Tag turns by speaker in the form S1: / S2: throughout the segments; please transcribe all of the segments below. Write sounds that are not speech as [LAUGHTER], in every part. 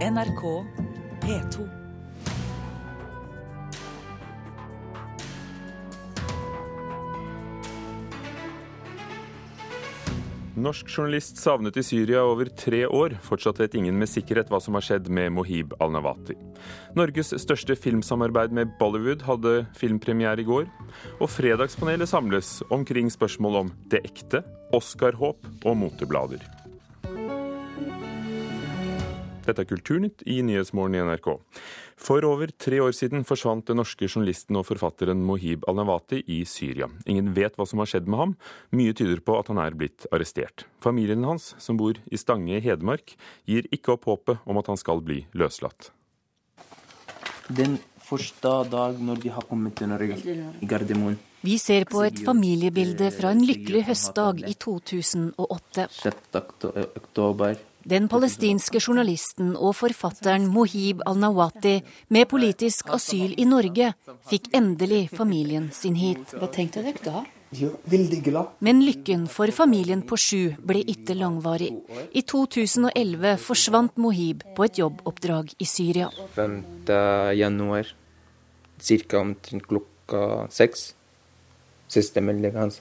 S1: NRK P2.
S2: Norsk journalist savnet i Syria over tre år. Fortsatt vet ingen med sikkerhet hva som har skjedd med Mohib al-Nawati. Norges største filmsamarbeid med Bollywood hadde filmpremiere i går. Og Fredagspanelet samles omkring spørsmål om det ekte, Oscar-håp og moteblader. Dette er Kulturnytt i Nyhetsmorgen i NRK. For over tre år siden forsvant den norske journalisten og forfatteren Mohib al-Nawati i Syria. Ingen vet hva som har skjedd med ham. Mye tyder på at han er blitt arrestert. Familien hans, som bor i Stange i Hedmark, gir ikke opp håpet om at han skal bli løslatt.
S3: Den første dag når de har kommet til Norge, i Gardermoen.
S4: Vi ser på et familiebilde fra en lykkelig høstdag i 2008.
S3: 6. oktober.
S4: Den palestinske journalisten og forfatteren Mohib al-Nawati med politisk asyl i Norge fikk endelig familien sin hit.
S5: Hva tenkte dere da?
S4: Men lykken for familien på sju ble ikke langvarig. I 2011 forsvant Mohib på et jobboppdrag i Syria.
S3: 5. januar, ca. omtrent klokka seks. Siste melding hans.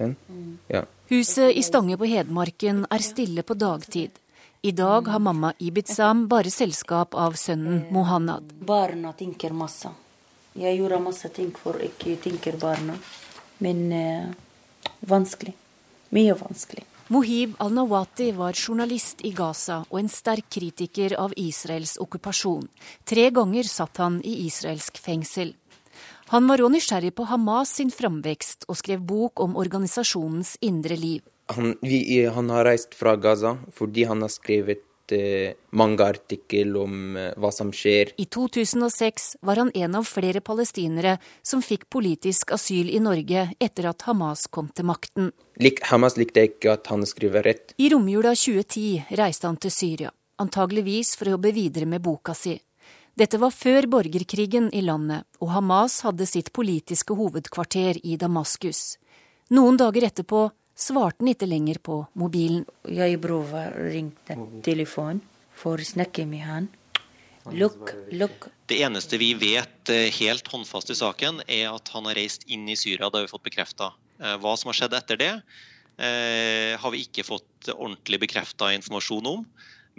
S3: Ja.
S4: Huset i Stange på Hedmarken er stille på dagtid. I dag har mamma Ibitsam bare selskap av sønnen Mohannad.
S5: Barna tenker masse. Jeg gjorde masse ting for ikke tenke barna. Men eh, vanskelig. Mye vanskelig.
S4: Mohib al-Nawati var journalist i Gaza og en sterk kritiker av Israels okkupasjon. Tre ganger satt han i israelsk fengsel. Han var òg nysgjerrig på Hamas sin framvekst og skrev bok om organisasjonens indre liv.
S3: Han, vi, han har reist fra Gaza fordi han har skrevet eh, mange artikler om eh, hva som skjer.
S4: I 2006 var han en av flere palestinere som fikk politisk asyl i Norge etter at Hamas kom til makten.
S3: Lik, Hamas likte ikke at han skriver rett.
S4: I romjula 2010 reiste han til Syria, antageligvis for å jobbe videre med boka si. Dette var før borgerkrigen i landet, og Hamas hadde sitt politiske hovedkvarter i Damaskus. Noen dager etterpå svarte han ikke lenger på mobilen.
S5: Jeg bror ringte telefonen for å snakke med han. Look, look.
S6: Det eneste vi vet eh, helt håndfast i saken, er at han har reist inn i Syria. Det har vi fått bekrefta. Hva som har skjedd etter det, eh, har vi ikke fått ordentlig bekrefta informasjon om.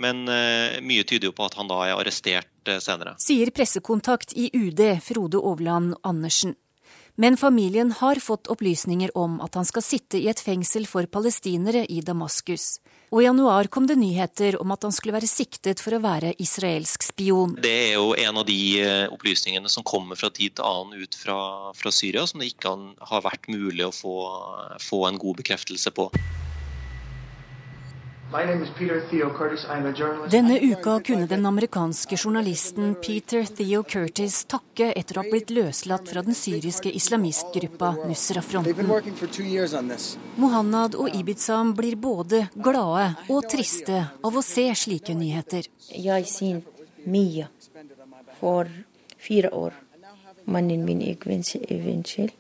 S6: Men eh, mye tyder jo på at han da er arrestert senere.
S4: Sier pressekontakt i UD Frode Overland Andersen. Men familien har fått opplysninger om at han skal sitte i et fengsel for palestinere i Damaskus. Og i januar kom det nyheter om at han skulle være siktet for å være israelsk spion.
S6: Det er jo en av de eh, opplysningene som kommer fra tid til annen ut fra, fra Syria, som det ikke har vært mulig å få, få en god bekreftelse på.
S4: Denne uka kunne den amerikanske journalisten Peter Theo Curtis takke etter å ha blitt løslatt fra den syriske islamistgruppa Nusra-fronten. Mohanad og Ibitsam blir både glade og triste av å se slike nyheter.
S5: Jeg sin mye for fire år. Mannen min er i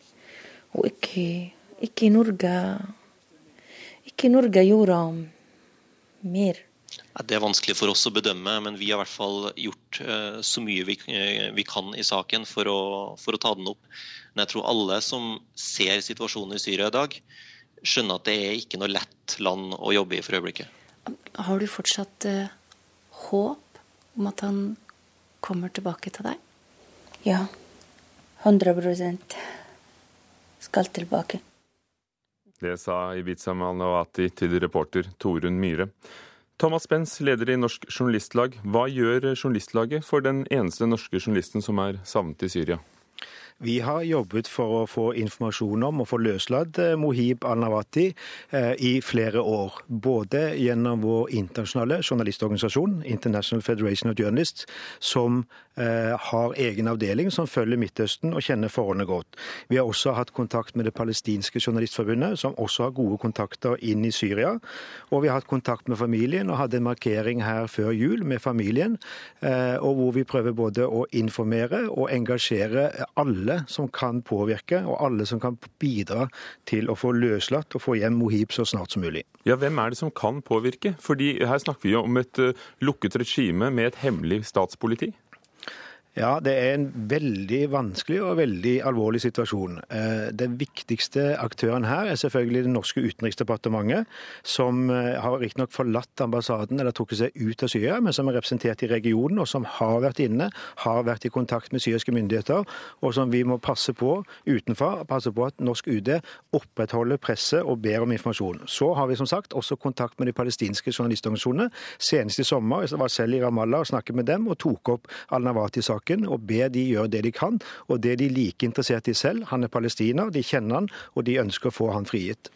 S5: og ikke, ikke Norge Ikke Norge gjorde mer?
S6: Det er vanskelig for oss å bedømme, men vi har i hvert fall gjort uh, så mye vi, uh, vi, kan i saken for å, for å, ta den opp. Men jeg tror alle som ser situasjonen i Syria i dag, skjønner at det er ikke noe lett land å jobbe i for øyeblikket.
S4: Har du fortsatt uh, håp om at han kommer tilbake til deg?
S5: Ja. 100% skal tilbake.
S2: Det sa Ibiza Malnawati til reporter Torunn Myhre. Thomas Spens, leder i Norsk Journalistlag. Hva gjør Journalistlaget for den eneste norske journalisten som er savnet i Syria?
S7: Vi har jobbet for å få informasjon om og få løslatt eh, Mohib al-Nawati eh, i flere år. Både gjennom vår internasjonale journalistorganisasjon, International Federation of Journalists, som har egen avdeling som følger Midtøsten og kjenner forholdene godt. Vi har også hatt kontakt med Det palestinske journalistforbundet, som også har gode kontakter inn i Syria. Og vi har hatt kontakt med familien og hadde en markering her før jul med familien, og hvor vi prøver både å informere og engasjere alle som kan påvirke, og alle som kan bidra til å få løslatt og få hjem Mohib så snart som mulig.
S2: Ja, Hvem er det som kan påvirke? Fordi Her snakker vi jo om et eh, lukket regime med et hemmelig statspoliti.
S7: Ja, det er en veldig vanskelig og veldig alvorlig situasjon. Eh, den viktigste aktøren her er selvfølgelig det norske utenriksdepartementet, som eh, har riktignok forlatt ambassaden eller trukket seg ut av Syria, men som er representert i regionen, og som har vært inne, har vært i kontakt med syriske myndigheter, og som vi må passe på utenfra, passe på at norsk UD opprettholder presset og ber om informasjon. Så har vi som sagt også kontakt med de palestinske journalistorganisasjonene. Senest i sommer jeg var selv i Ramallah og snakket med dem, og tok opp al-Nawati-saken saken og be de gjøre det de kan, og det de er like interessert i selv. Han er palestiner, de kjenner han, og de ønsker å få han frigitt.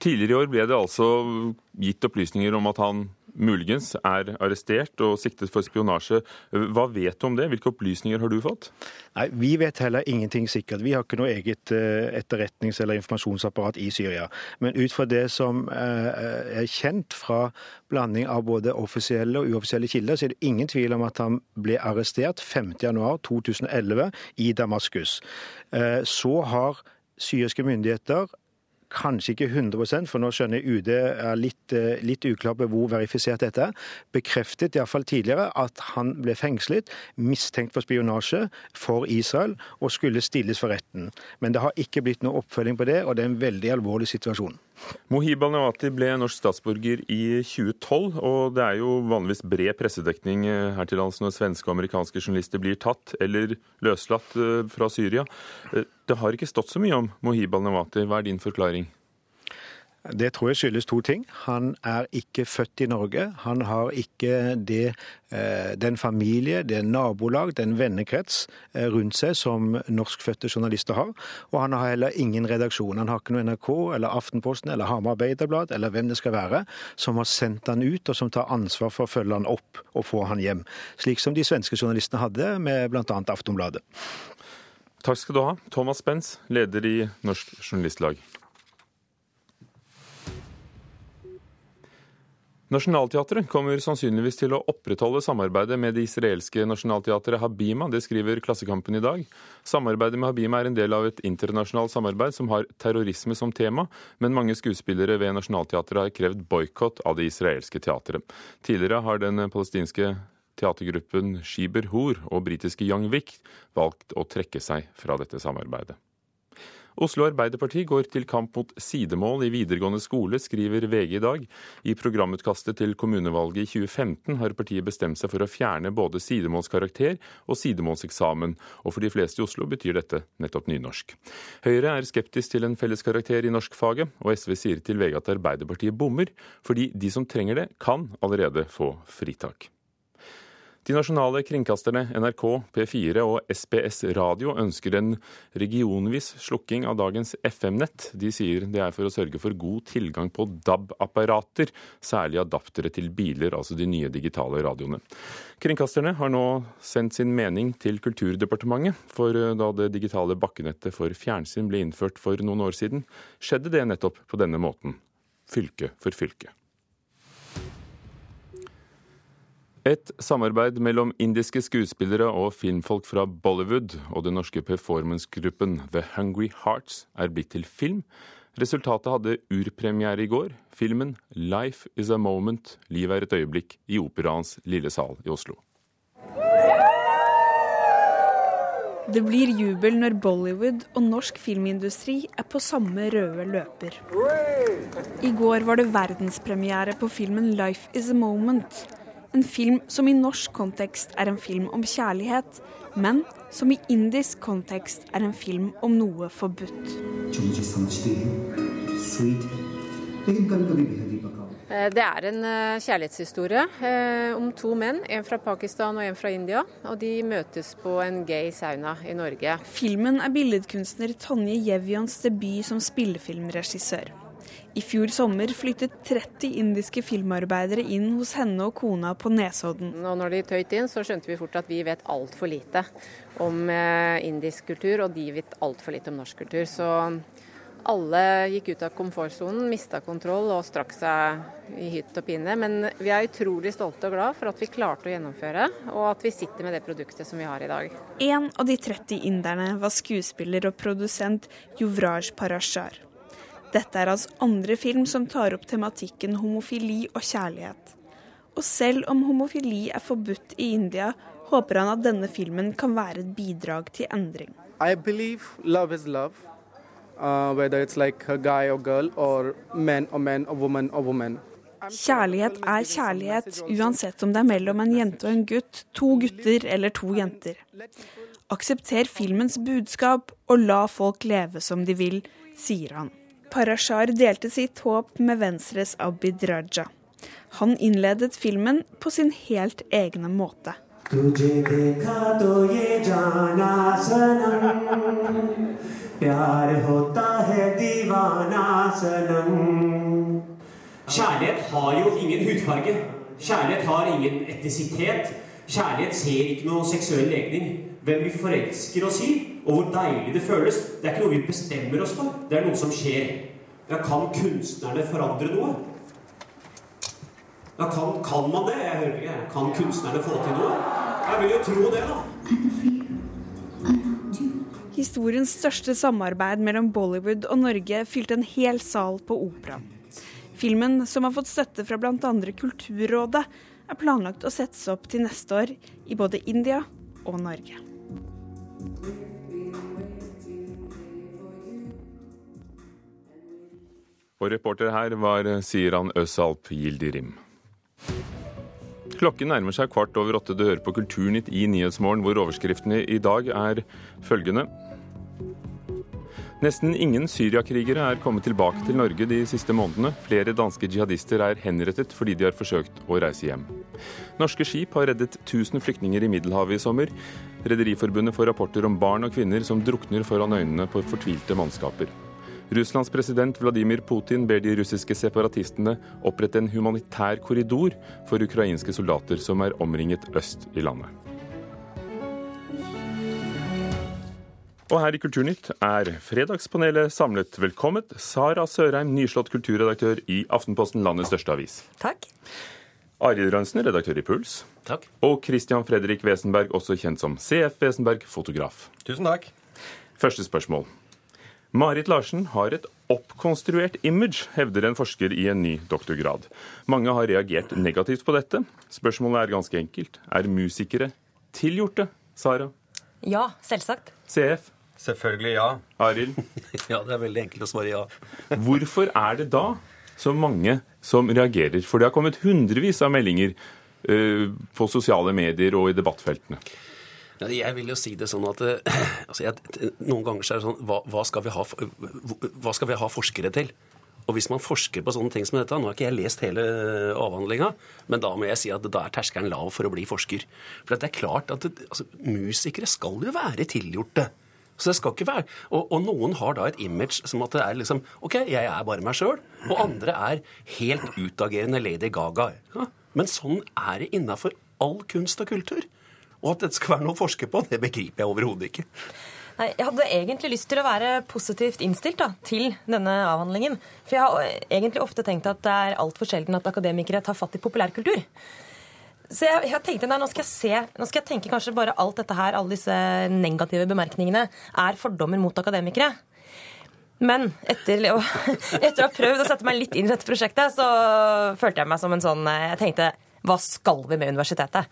S2: Tidligere i år ble det altså gitt opplysninger om at han muligens er arrestert og siktet for spionasje. Hva vet du om det? Hvilke opplysninger har du fått?
S7: Nei, Vi vet heller ingenting sikkert. Vi har ikke noe eget eh, etterretnings- eller informasjonsapparat i Syria. Men ut fra det som eh, er kjent fra blanding av både offisielle og uoffisielle kilder, så er det ingen tvil om at han ble arrestert 5.1.2011 i Damaskus. Eh, så har syriske myndigheter kanskje ikke 100 for nå skjønner jeg UD er litt, eh, litt uklar på hvor verifisert dette er, bekreftet iallfall tidligere at han ble fengslet, mistenkt for spionasje for Israel og skulle stilles for retten. Men det har ikke blitt noe oppfølging på det, og det er en veldig alvorlig situasjon.
S2: Mohib al-Nawati ble norsk statsborger i 2012, og det er jo vanligvis bred pressedekning eh, her til lands når svenske og amerikanske journalister blir tatt eller løslatt eh, fra Syria. Det har ikke stått så mye om Mohib al-Nawati. Hva er din forklaring?
S7: Det tror jeg skyldes to ting. Han er ikke født i Norge. Han har ikke det, eh, den familie, det nabolag, den vennekrets eh, rundt seg som norskfødte journalister har. Og han har heller ingen redaksjon. Han har ikke noe NRK eller Aftenposten eller Hamar Arbeiderblad eller hvem det skal være, som har sendt han ut og som tar ansvar for å følge han opp og få han hjem. Slik som de svenske journalistene hadde med bl.a. Aftonbladet.
S2: Takk skal du ha, Thomas Spence, leder i Norsk Journalistlag. Nationaltheatret kommer sannsynligvis til å opprettholde samarbeidet med det israelske nasjonalteatret Habima. Det skriver Klassekampen i dag. Samarbeidet med Habima er en del av et internasjonalt samarbeid som har terrorisme som tema, men mange skuespillere ved Nationaltheatret har krevd boikott av det israelske teatret. Tidligere har den palestinske teatergruppen Shiber Hor og britiske Young Wick valgt å trekke seg fra dette samarbeidet. Oslo Arbeiderparti går til kamp mot sidemål i videregående skole, skriver VG i dag. I programutkastet til kommunevalget i 2015 har partiet bestemt seg for å fjerne både sidemålskarakter og sidemålseksamen, og for de fleste i Oslo betyr dette nettopp nynorsk. Høyre er skeptisk til en felleskarakter i norskfaget, og SV sier til VG at Arbeiderpartiet bommer, fordi de som trenger det, kan allerede få fritak. De nasjonale kringkasterne NRK, P4 og SBS Radio ønsker en regionvis slukking av dagens FM-nett. De sier det er for å sørge for god tilgang på DAB-apparater, særlig adaptere til biler, altså de nye digitale radioene. Kringkasterne har nå sendt sin mening til Kulturdepartementet, for da det digitale bakkenettet for fjernsyn ble innført for noen år siden, skjedde det nettopp på denne måten, fylke for fylke. Et samarbeid mellom indiske skuespillere og filmfolk fra Bollywood og den norske performancegruppen The Hungry Hearts er blitt til film. Resultatet hadde urpremiere i går. Filmen 'Life Is A Moment', liv er et øyeblikk, i Operaens lille sal i Oslo.
S8: Det blir jubel når Bollywood og norsk filmindustri er på samme røde løper. I går var det verdenspremiere på filmen 'Life Is A Moment'. En film som i norsk kontekst er en film om kjærlighet, men som i indisk kontekst er en film om noe forbudt.
S9: Eh, det er en eh, kjærlighetshistorie eh, om to menn, en fra Pakistan og en fra India. Og de møtes på en gay sauna i Norge.
S8: Filmen er billedkunstner Tonje Jevjons debut som spillefilmregissør. I fjor sommer flyttet 30 indiske filmarbeidere inn hos henne og kona på Nesodden.
S9: Og når de tøyt inn, så skjønte vi fort at vi vet altfor lite om eh, indisk kultur, og de vet altfor lite om norsk kultur. Så alle gikk ut av komfortsonen, mista kontroll og strakk seg i hytt og pine. Men vi er utrolig stolte og glad for at vi klarte å gjennomføre, og at vi sitter med det produktet som vi har i dag.
S8: En av de 30 inderne var skuespiller og produsent Yuvraj Parashar. Dette er hans andre film som tar opp tematikken homofili og kjærlighet. Og selv om homofili er forbudt i India, håper han at denne filmen kan være et bidrag til endring.
S10: I believe love is love, uh, whether it's like a guy or girl, or man or man, or woman or woman.
S8: Kjærlighet er kjærlighet, uansett om det er mellom en jente og en gutt, to gutter eller to jenter. Aksepter filmens budskap og la folk leve som de vil, sier han. Parashar delte sitt håp med Venstres Abid Raja. Han innledet filmen på sin helt egne måte.
S11: Kjærlighet har jo ingen hudfarge. Kjærlighet har ingen etnisitet. Kjærlighet ser ikke noe seksuell legning. Hvem vi forelsker oss i, og hvor deilig det føles, det er ikke noe vi bestemmer oss for. Det er noe som skjer. Ja, kan kunstnerne forandre noe? Ja, kan, kan man det? Jeg hører ikke. Kan kunstnerne få til noe? Jeg vil jo tro det, da.
S8: Historiens største samarbeid mellom Bollywood og Norge fylte en hel sal på Operaen. Filmen, som har fått støtte fra bl.a. Kulturrådet, er planlagt å settes opp til neste år i både India og Norge.
S2: Og reporter her var Siran Øsalp Gildirim. Klokken nærmer seg kvart over åtte. Du hører på Kulturnytt i Nyhetsmorgen, hvor overskriftene i dag er følgende. Nesten ingen syriakrigere er kommet tilbake til Norge de siste månedene. Flere danske jihadister er henrettet fordi de har forsøkt å reise hjem. Norske skip har reddet 1000 flyktninger i Middelhavet i sommer. Rederiforbundet får rapporter om barn og kvinner som drukner foran øynene på fortvilte mannskaper. Russlands president Vladimir Putin ber de russiske separatistene opprette en humanitær korridor for ukrainske soldater som er omringet øst i landet. Og her i Kulturnytt er Fredagspanelet samlet. Velkommen, Sara Sørheim, nyslått kulturredaktør i Aftenposten, landets største avis.
S12: Takk.
S2: Arild Rønsen, redaktør i Puls.
S13: Takk.
S2: Og Christian Fredrik Wesenberg, også kjent som CF Wesenberg, fotograf.
S13: Tusen takk.
S2: Første spørsmål. Marit Larsen har et oppkonstruert image, hevder en forsker i en ny doktorgrad. Mange har reagert negativt på dette. Spørsmålet er ganske enkelt. Er musikere tilgjorte? Sara?
S12: Ja, selvsagt.
S2: CF?
S13: Selvfølgelig ja.
S2: Arild? [LAUGHS]
S13: ja, det er veldig enkelt å svare ja. [LAUGHS]
S2: Hvorfor er det da så mange som reagerer? For det har kommet hundrevis av meldinger uh, på sosiale medier og i debattfeltene.
S13: Jeg vil jo si det sånn at [CLEARS THROAT] altså jeg, Noen ganger så er det sånn hva, hva, skal ha, hva, skal vi ha, forskere til? Og hvis man forsker på sånne ting som dette Nå har ikke jeg lest hele avhandlinga, men da må jeg si at da er terskelen lav for å bli forsker. For det er klart at altså, musikere skal jo være tilgjorte. Så det skal ikke være, og, og, noen har da et image som at det er liksom OK, jeg er bare meg sjøl. Og andre er helt utagerende Lady Gaga. Ja, men sånn er det innafor all kunst og kultur. Og at dette skal være noe å forske på, det begriper jeg overhodet ikke.
S12: Nei, Jeg hadde egentlig lyst til å være positivt innstilt da, til denne avhandlingen. For jeg har egentlig ofte tenkt at det er altfor sjelden at akademikere tar fatt i populærkultur. Så jeg, jeg tenkte, nei, nå skal jeg se, nå skal jeg tenke kanskje bare alt dette her, alle disse negative bemerkningene, er fordommer mot akademikere. Men etter, [LAUGHS] etter å ha prøvd å sette meg litt inn i dette prosjektet, så følte jeg meg som en sånn Jeg tenkte hva skal vi med universitetet?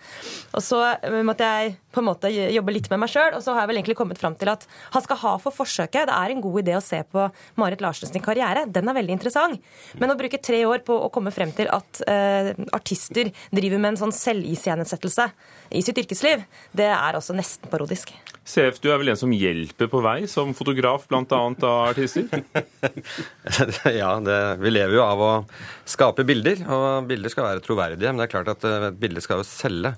S12: Og så eh, måtte jeg på en måte jobbe litt med meg sjøl, og så har jeg vel egentlig kommet fram til at han skal ha for forsøket. Det er en god idé å se på Marit Larsens karriere. Den er veldig interessant. Men å bruke tre år på å komme frem til at uh, artister driver med en sånn selviscenesettelse i sitt yrkesliv, det er også nesten parodisk.
S2: CF, du er vel en som hjelper på vei som fotograf, bl.a. av artister? [LAUGHS]
S14: ja, det, vi lever jo av å skape bilder, og bilder skal være troverdige. Men det er klart at et bilde skal jo selge.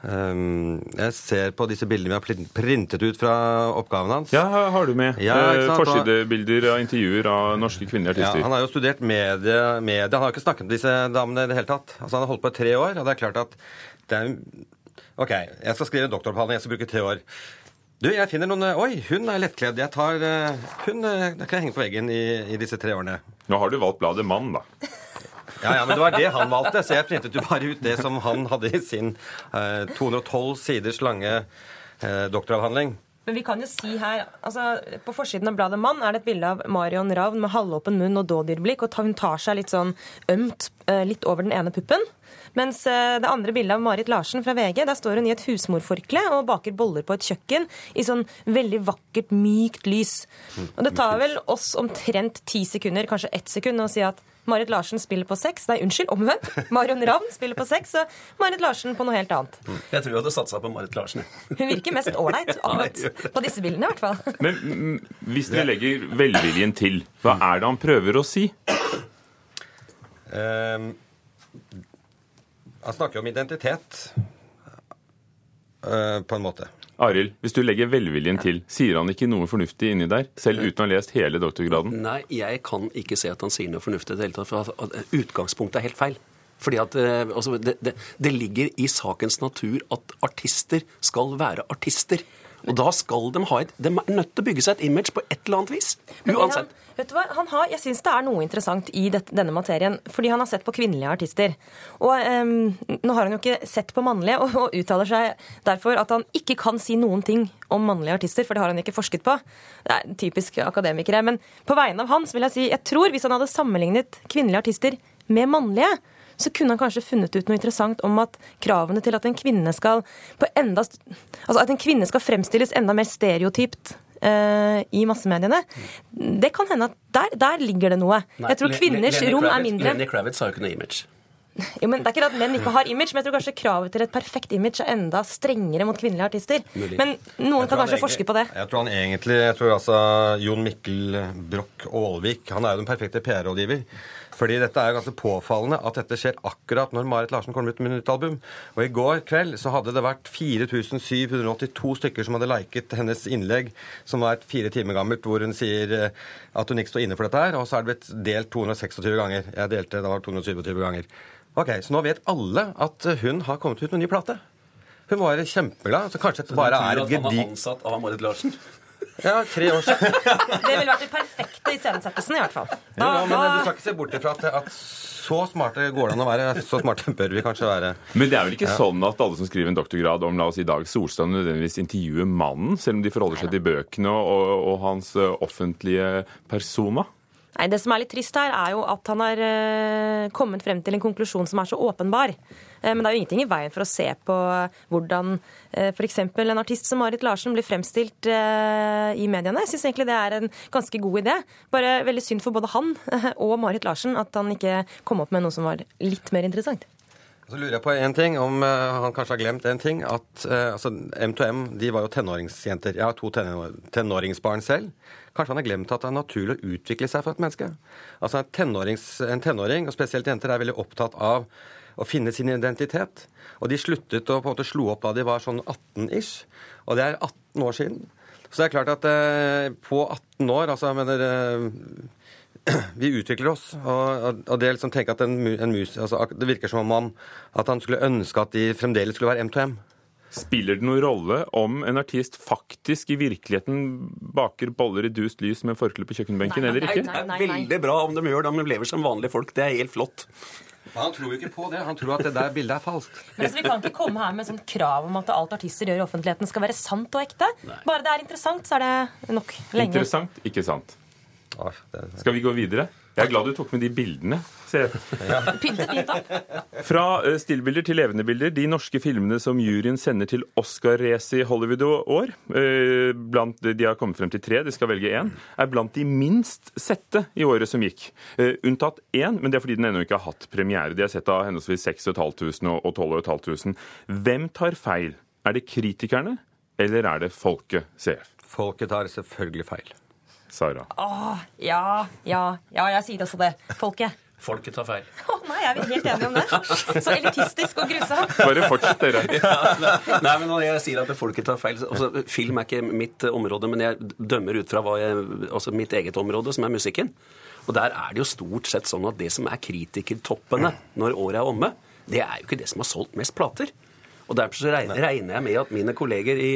S14: Um, jeg ser på disse bildene vi har printet ut fra oppgaven hans.
S2: Ja, har du med.
S14: Ja,
S2: Eh? Forsidebilder av intervjuer av norske kvinnelige
S14: Ja, han har jo studert medie, medie. Han har jo ikke snakket med disse damene i det hele tatt. Altså, han har holdt på i tre år, og det er klart at det er OK, jeg skal skrive en doktoravhandling, jeg skal bruke tre år. Du, jeg finner noen Oi, hun er lettkledd. Jeg tar eh, Hun eh, kan jeg henge på veggen i, i disse tre årene.
S2: Nå har du valgt bladet Mann, da. [LAUGHS]
S14: Ja, ja, men det var det han valgte, så jeg printet jo bare ut det som han hadde i sin eh, 212 siders lange eh, doktoravhandling.
S12: Men vi kan jo si her, altså På forsiden av bladet Mann er det et bilde av Marion Ravn med halvåpen munn og dådyrblikk. og Hun tar seg litt sånn ømt eh, litt over den ene puppen. Mens eh, det andre bildet av Marit Larsen fra VG, der står hun i et husmorforkle og baker boller på et kjøkken i sånn veldig vakkert, mykt lys. Og det tar vel oss omtrent ti sekunder, kanskje ett sekund, å si at Marit Larsen spiller på sex. Nei, unnskyld, omvendt. [LAUGHS] Marion Ravn spiller på sex, og Marit Larsen på noe helt annet.
S13: Jeg tror jeg hadde satsa på Marit Larsen. [LAUGHS]
S12: Hun virker mest ålreit [LAUGHS] akkurat på disse bildene, i hvert fall.
S2: Men mm, hvis dere legger velviljen til, hva er det han prøver å si?
S14: Ehm, han snakker om identitet, uh, på en måte.
S2: Arild, hvis du legger velviljen til, sier han ikke noe fornuftig inni der, selv uten å ha lest hele doktorgraden?
S13: Nei, jeg kan ikke se at han sier noe fornuftig i det hele tatt. For utgangspunktet er helt feil. Fordi at eh, altså, det, det, det ligger i sakens natur at artister skal være artister. Og da skal de ha et De er nødt til å bygge seg et image på et eller annet vis. Uansett.
S12: Han, vet du hva? Han har, jeg syns det er noe interessant i dette, denne materien, fordi han har sett på kvinnelige artister. Og um, Nå har han jo ikke sett på mannlige, og, og uttaler seg derfor at han ikke kan si noen ting om mannlige artister, for det har han ikke forsket på. Det er typisk akademikere. Men på vegne av hans vil jeg si jeg tror hvis han hadde sammenlignet kvinnelige artister med mannlige, så kunne han kanskje funnet ut noe interessant om at kravene til at en kvinne skal på enda, altså at en kvinne skal fremstilles enda mer stereotypt uh, i massemediene. Det kan hende at der, der ligger det noe.
S13: Nei,
S12: jeg tror kvinners
S13: Lenny
S12: rom er mindre.
S13: Lenny Kravitz har jo ikke noe image.
S12: Jo, men det er ikke at menn ikke har image, men jeg tror kanskje kravet til et perfekt image er enda strengere mot kvinnelige artister.
S14: Mulig.
S12: Men noen kan kanskje
S14: egentlig-
S12: forske på det.
S14: Jeg tror han egentlig, jeg tror altså Jon Mikkel Broch Aalvik han er jo den perfekte PR-rådgiver. Fordi dette er ganske påfallende at dette skjer akkurat når Marit Larsen kommer ut med nytt album. Og i går kveld så hadde det vært 4782 stykker som hadde liket hennes innlegg, som var et fire timer gammelt, hvor hun sier eh, at hun ikke står inne for dette her. Og så er det blitt delt 226 ganger. Jeg delte, da var 227 ganger. Ok, Så nå vet alle at hun har kommet ut med en ny plate. Hun var kjempeglad. Så kanskje det bare er et
S13: gedigent du at han er ansatt av Marit Larsen?
S14: Ja, tre år siden. [LAUGHS]
S12: Det ville vært den perfekte iscenesettelsen, i hvert fall.
S14: Ja, men du skal ikke se bort ifra at, at så smarte går det an å være. Så smarte [LAUGHS] bør vi kanskje være.
S2: Men det er vel ikke
S14: Ja.
S2: sånn at alle som skriver en doktorgrad om la oss si Dag Solstad, nødvendigvis intervjuer mannen, selv om de forholder seg til bøkene og, og hans eh, offentlige persona?
S12: Nei, Det som er litt trist her, er jo at han har eh, kommet frem til en konklusjon som er så åpenbar. Eh, men det er jo ingenting i veien for å se på hvordan eh, f.eks. en artist som Marit Larsen blir fremstilt eh, i mediene. Jeg syns egentlig det er en ganske god idé. Bare veldig synd for både han [LAUGHS] og Marit Larsen at han ikke kom opp med noe som var litt mer interessant.
S14: Så lurer jeg på en ting, om han kanskje har glemt en ting. At altså, M2M de var jo tenåringsjenter. Jeg har to tenår tenåringsbarn selv. Kanskje han har glemt at det er naturlig å utvikle seg for et menneske. Altså en tenåring, og spesielt jenter, er veldig opptatt av å finne sin identitet. Og de sluttet å på en måte slo opp da de var sånn 18-ish. Og det er 18 år siden. Så det er klart at eh, på 18 år altså, jeg mener, eh, [CLEARS THROAT] vi utvikler oss. Og, og det liksom tenke at en, en mus, altså, Det virker som om han, at han skulle ønske at de fremdeles skulle være M2M.
S2: Spiller det noen rolle om en artist faktisk i virkeligheten baker boller i dust lys med forkle på kjøkkenbenken eller ikke?
S13: Det er veldig bra om de gjør det, om de lever som vanlige folk. Det er helt flott.
S14: Han tror jo ikke på det. Han tror at det der bildet er falskt. [LAUGHS]
S12: Men altså, Vi kan ikke komme her med sånn krav om at alt artister gjør i offentligheten skal være sant og ekte. Bare det er interessant, så er det nok lenge.
S2: Interessant, ikke sant. Skal vi gå videre? Jeg er glad du tok med de bildene. Fra eh, stillbilder til levende bilder. De norske filmene som juryen sender til Oscar-racet i Hollywood i år, eh, blant de har kommet frem til tre, de skal velge én, er blant de minst sette i året som gikk. Eh, Unntatt én, men det er fordi den ennå ikke har hatt premiere. De er sett av henholdsvis 6500 og 12500. Hvem tar feil? Er det kritikerne, eller er det folket, CF?
S14: Folket tar selvfølgelig feil.
S2: Sara.
S12: Åh, ja, ja, ja, jeg sier også det. Folket.
S13: Folket tar feil.
S12: Å nei, er vi helt enig om det? Så elitistisk og grusomt.
S2: Bare fortsett, dere. [LAUGHS]
S13: Ja, nei, men når jeg sier at folket tar feil altså, Film er ikke mitt område, men jeg dømmer ut fra hva jeg, altså mitt eget område, som er musikken. Og der er det jo stort sett sånn at det som er kritikertoppene når året er omme, det er jo ikke det som har solgt mest plater. Og Derfor så regner jeg med at mine kolleger i,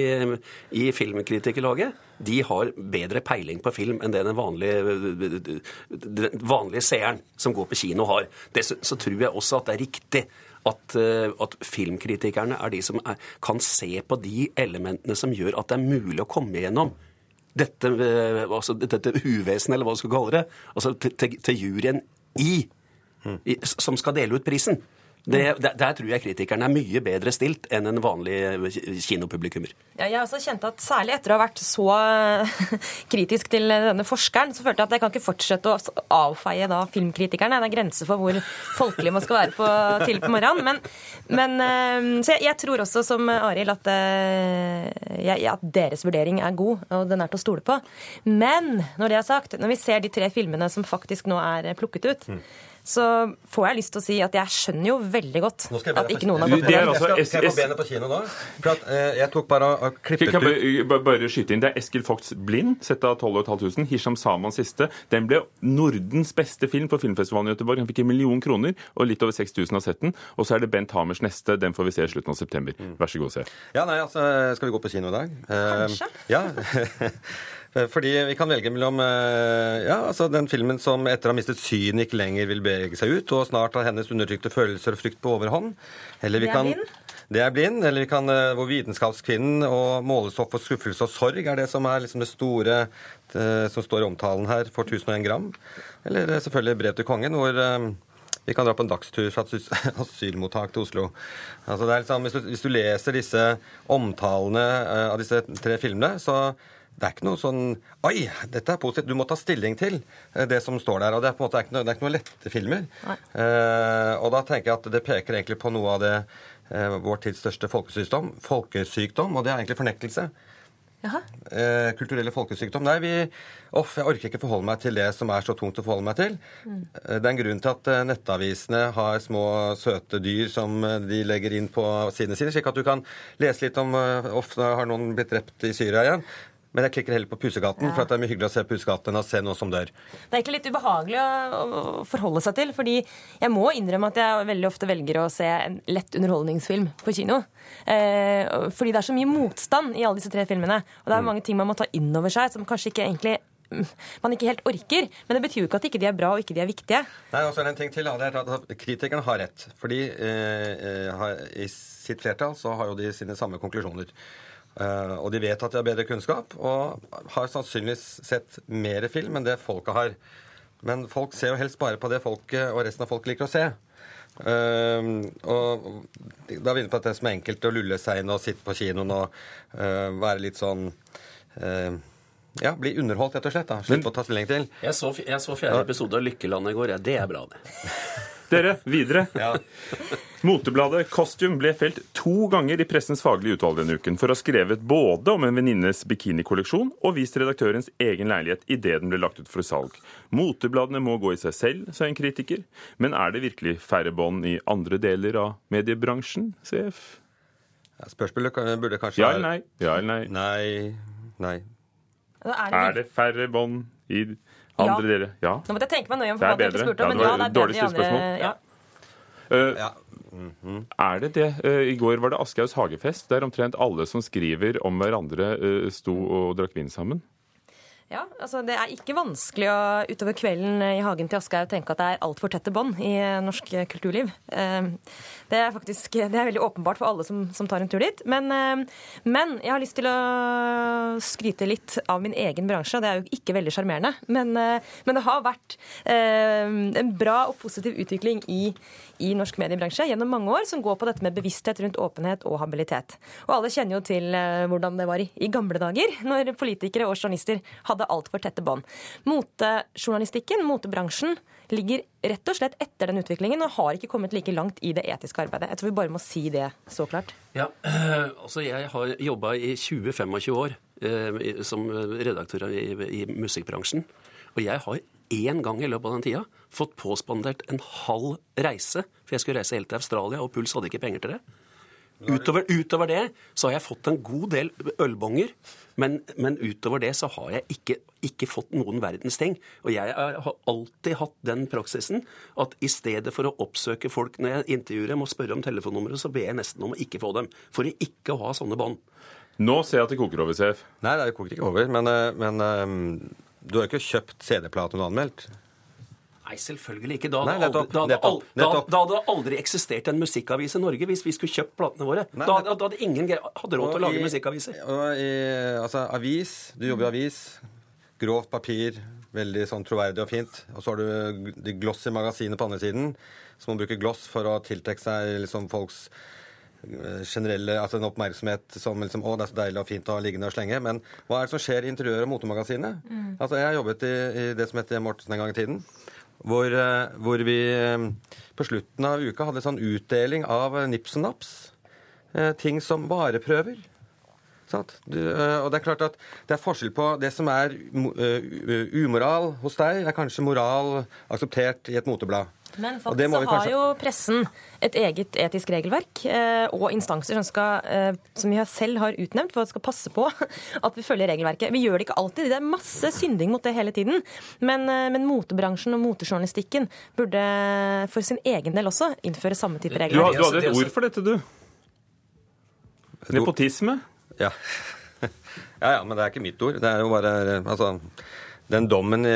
S13: i Filmkritikerlaget de har bedre peiling på film enn det den vanlige, den vanlige seeren som går på kino, har. Dessuten så tror jeg også at det er riktig at, at filmkritikerne er de som er, kan se på de elementene som gjør at det er mulig å komme igjennom dette, altså, dette uvesenet, eller hva du skal kalle det, altså til, til, til juryen i, i, som skal dele ut prisen. Det, der, der, tror jeg kritikerne er mye bedre stilt enn en vanlig kinopublikummer.
S12: Ja, jeg også kjente at Særlig etter å ha vært så [LAUGHS] kritisk til denne forskeren, så følte jeg at jeg kan ikke fortsette å avfeie da filmkritikerne. Det er grenser for hvor folkelig man skal være på, tidlig på morgenen. Men, men så jeg, jeg, tror også, som Arild, at, at, deres vurdering er god, og den er til å stole på. Men når det er sagt, når vi ser de tre filmene som faktisk nå er plukket ut, mm så får jeg lyst til å si at jeg skjønner jo veldig godt at ikke noen har gått på den.
S14: Skal jeg skal, få benet på kino nå. For at, eh, jeg tok bare og klippet
S2: kan ut bare, bare skyte inn. Det er Eskil Fox 'Blind', sett av 12 500. Hisham Samans siste. Den ble Nordens beste film på filmfestivalen i Göteborg. Han fikk en million kroner, og litt over 6000 har sett den. Og så er det Bent Hamers neste. Den får vi se i slutten av september. Vær så god, se.
S14: Ja, nei, altså, Skal vi gå på kino i dag?
S12: Kanskje.
S14: Uh, ja. [LAUGHS] Fordi vi kan velge mellom ja, altså den filmen som etter å ha mistet synet ikke lenger vil bevege seg ut, og snart har hennes undertrykte følelser og frykt på overhånd.
S12: Eller vi kan?
S14: Det er blind. Eller vi kan, hvor vitenskapskvinnen og målestoff for skuffelse og sorg er det som er liksom det store det, som står i omtalen her for 1001 gram. Eller selvfølgelig Brev til kongen, hvor vi kan dra på en dagstur fra [LAUGHS] asylmottak til Oslo. Altså liksom, hvis, du, hvis, du, leser disse omtalene av disse tre filmene, så det er ikke noe sånn Oi, dette er positivt. Du må ta stilling til eh, det som står der. Og det er på en måte ikke noe, det er ikke noe lette filmer. Uh, og da tenker jeg at det peker egentlig på noe av det uh, vår tids største folkesykdom, folkesykdom, og det er egentlig fornektelse. Uh, kulturelle folkesykdom. Nei, vi Off, jeg orker ikke forholde meg til det som er så tungt å forholde meg til. Mm. Det er en grunn til at nettavisene har små, søte dyr som de legger inn på sidene sine, slik at du kan lese litt om Ofte har noen blitt drept i Syria igjen. Men jeg klikker heller på Pusegaten, ja. for det er mye hyggeligere å se Pusegaten enn å se noe som dør.
S12: Det er egentlig litt ubehagelig å forholde seg til, fordi jeg må innrømme at jeg veldig ofte velger å se en lett underholdningsfilm på kino. Eh, fordi det er så mye motstand i alle disse tre filmene. Og det er mm. mange ting man må ta inn over seg som kanskje ikke egentlig mm, man ikke helt orker. Men det betyr jo ikke at ikke de er bra og ikke de er viktige.
S14: Nei, og så er det en ting til. det er at Kritikerne har rett. Fordi eh, eh i sitt flertall så har jo de sine samme konklusjoner. Uh, og de vet at de har bedre kunnskap, og har sannsynligvis sett mer film enn det folket har. Men folk ser jo helst bare på det folket og resten av folk liker å se. Uh, og da er vi inne på at det som er enkelt å lulle seg inn og sitte på kinoen og uh, være litt sånn ja, bli underholdt, rett og slett. da. Slippe å ta stilling til.
S13: Jeg så, jeg så fjerde episode av Lykkeland i går. Ja, det er bra, det. [LAUGHS]
S2: Dere, videre. Ja. Motebladet Costume ble felt to ganger i Pressens faglige utvalg denne uken for å ha skrevet både om en venninnes bikinikolleksjon og vist redaktørens egen leilighet idet den ble lagt ut for salg. Motebladene må gå i seg selv, sa en kritiker. Men er det virkelig færre bånd i andre deler av mediebransjen, CF?
S14: Ja, spørsmålet burde kanskje
S2: Ja eller nei? Ja eller
S14: nei? Nei. Nei.
S2: Er det, er det færre bånd i andre
S12: ja.
S2: dere? Ja.
S12: Nå måtte jeg tenke meg nøye om hva jeg ikke spurte om, men ja, det er bedre i andre ja.
S2: Uh, ja. Mm -hmm. Er det det? Uh, I går var det Aschehougs hagefest, der omtrent alle som skriver om hverandre, uh, sto og drakk vin sammen.
S12: Ja, altså Det er ikke vanskelig å utover kvelden i hagen til Aschehoug tenke at det er altfor tette bånd i norsk kulturliv. Ehm, det er faktisk [LAUGHS] det er veldig åpenbart for alle som, som tar en tur dit. Men, ehm, men, jeg har lyst til å skryte litt av min egen bransje. Det er jo ikke veldig sjarmerende, men, eh, men, det har vært en bra og positiv utvikling i, i norsk mediebransje gjennom mange år, som går på dette med bevissthet rundt åpenhet og habilitet. Og alle kjenner jo til eh, hvordan det var i, i gamle dager, når politikere og journalister hadde hadde altfor tette bånd. Motejournalistikken, motebransjen, ligger rett og slett etter den utviklingen og har ikke kommet like langt i det etiske arbeidet. Jeg tror vi bare må si det så klart.
S13: Ja, [CLEARS THROAT] altså Jeg har jobba i 20-25 år eh, som redaktør i, i musikkbransjen. Og jeg har én gang i løpet av den tida fått påspandert en halv reise, for jeg skulle reise helt til Australia, og Puls hadde ikke penger til det. Utover, utover det så har jeg fått en god del ølbonger, men, men utover det så har jeg ikke, ikke fått noen verdens ting. Og jeg har alltid hatt den praksisen at i stedet for å oppsøke folk når jeg intervjuer dem og spørre om telefonnummeret, så ber jeg nesten om å ikke få dem. For å ikke ha sånne bånd.
S2: Nå ser jeg at det koker over, CF.
S14: Nei, det koker ikke over. Men, eh, men eh, du har ikke kjøpt CD-platen du har anmeldt?
S13: Nei, selvfølgelig ikke. Da
S14: Nei,
S13: hadde,
S14: nettopp,
S13: aldri, da, hadde
S14: nettopp,
S13: da,
S14: nettopp.
S13: da hadde aldri eksistert en musikkavis i Norge hvis vi skulle kjøpt platene våre.
S14: Nei,
S13: da, da hadde ingen hadde råd til å lage
S14: i-
S13: musikkaviser.
S14: Og i, altså, avis. Du jobber i avis. Grovt papir. Veldig sånn troverdig og fint. Og så har du de gloss i magasinet på andre siden. Så man bruker gloss for å tiltrekke seg liksom folks eh, generelle altså en oppmerksomhet som liksom, å, det er så deilig og fint å ha liggende og slenge. Men hva er det som skjer i interiør- og motemagasinet?
S15: Mm.
S14: Altså, jeg har jobbet i, i det som heter Mortensen en gang i tiden. Hvor, eh, hvor vi eh, på slutten av uka hadde sånn utdeling av eh, nips og naps. Eh, ting som vareprøver. Sant? Du, eh, og det er klart at det er forskjell på det som er eh, umoral hos deg, er kanskje moral akseptert i et moteblad.
S12: Men faktisk så har
S14: kanskje-
S12: jo pressen et eget etisk regelverk eh, og instanser som, skal, eh, som vi selv har utnevnt for at skal passe på [LAUGHS] at vi følger regelverket. Vi gjør det ikke alltid. Det er masse synding mot det hele tiden. Men, eh, men motebransjen og motejournalistikken burde for sin egen del også innføre samme type regler.
S2: Du, har- du hadde et ord for dette, du. Nepotisme.
S14: Ja. [LAUGHS] ja, ja, men det er ikke mitt ord. Det er jo bare Altså, den dommen i,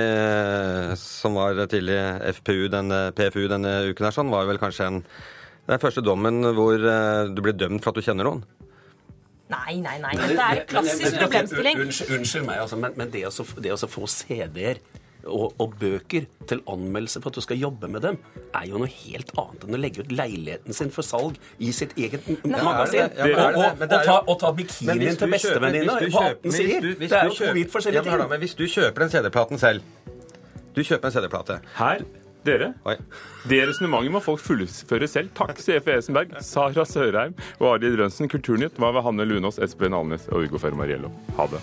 S14: som var tidlig i FPU, denne, PFU denne uken her, sånn, var vel kanskje en den første dommen hvor eh, du blir dømt for at du kjenner noen.
S12: Nei, nei, nei. Det er en klassisk problemstilling.
S13: Unnskyld, unnskyld meg, altså, men, men det, å, så- det å så få CD-er og, og bøker til anmeldelse for at du skal jobbe med dem, er jo noe helt annet enn å legge ut leiligheten sin for salg i sitt eget
S14: Nei,
S13: magasin.
S14: Ja, er
S13: og, og,
S14: det
S13: og, ta, og ta bikinien til bestevenninna på
S14: kjøper-
S13: 18
S14: hvis
S13: sider. Det er jo vidt forskjellige
S14: Ja, men
S13: ting.
S14: Men hvis du kjøper den CD-platen selv Du kjøper en CD-plate.
S2: Her, dere. Det resonnementet må folk fullføre selv. Takk, CF Esenberg, Sara Sørheim og Arild Rønsen. Kulturnytt var ved Hanne Lunås, Espen Alnes og Ugo Fermariello. Ha det.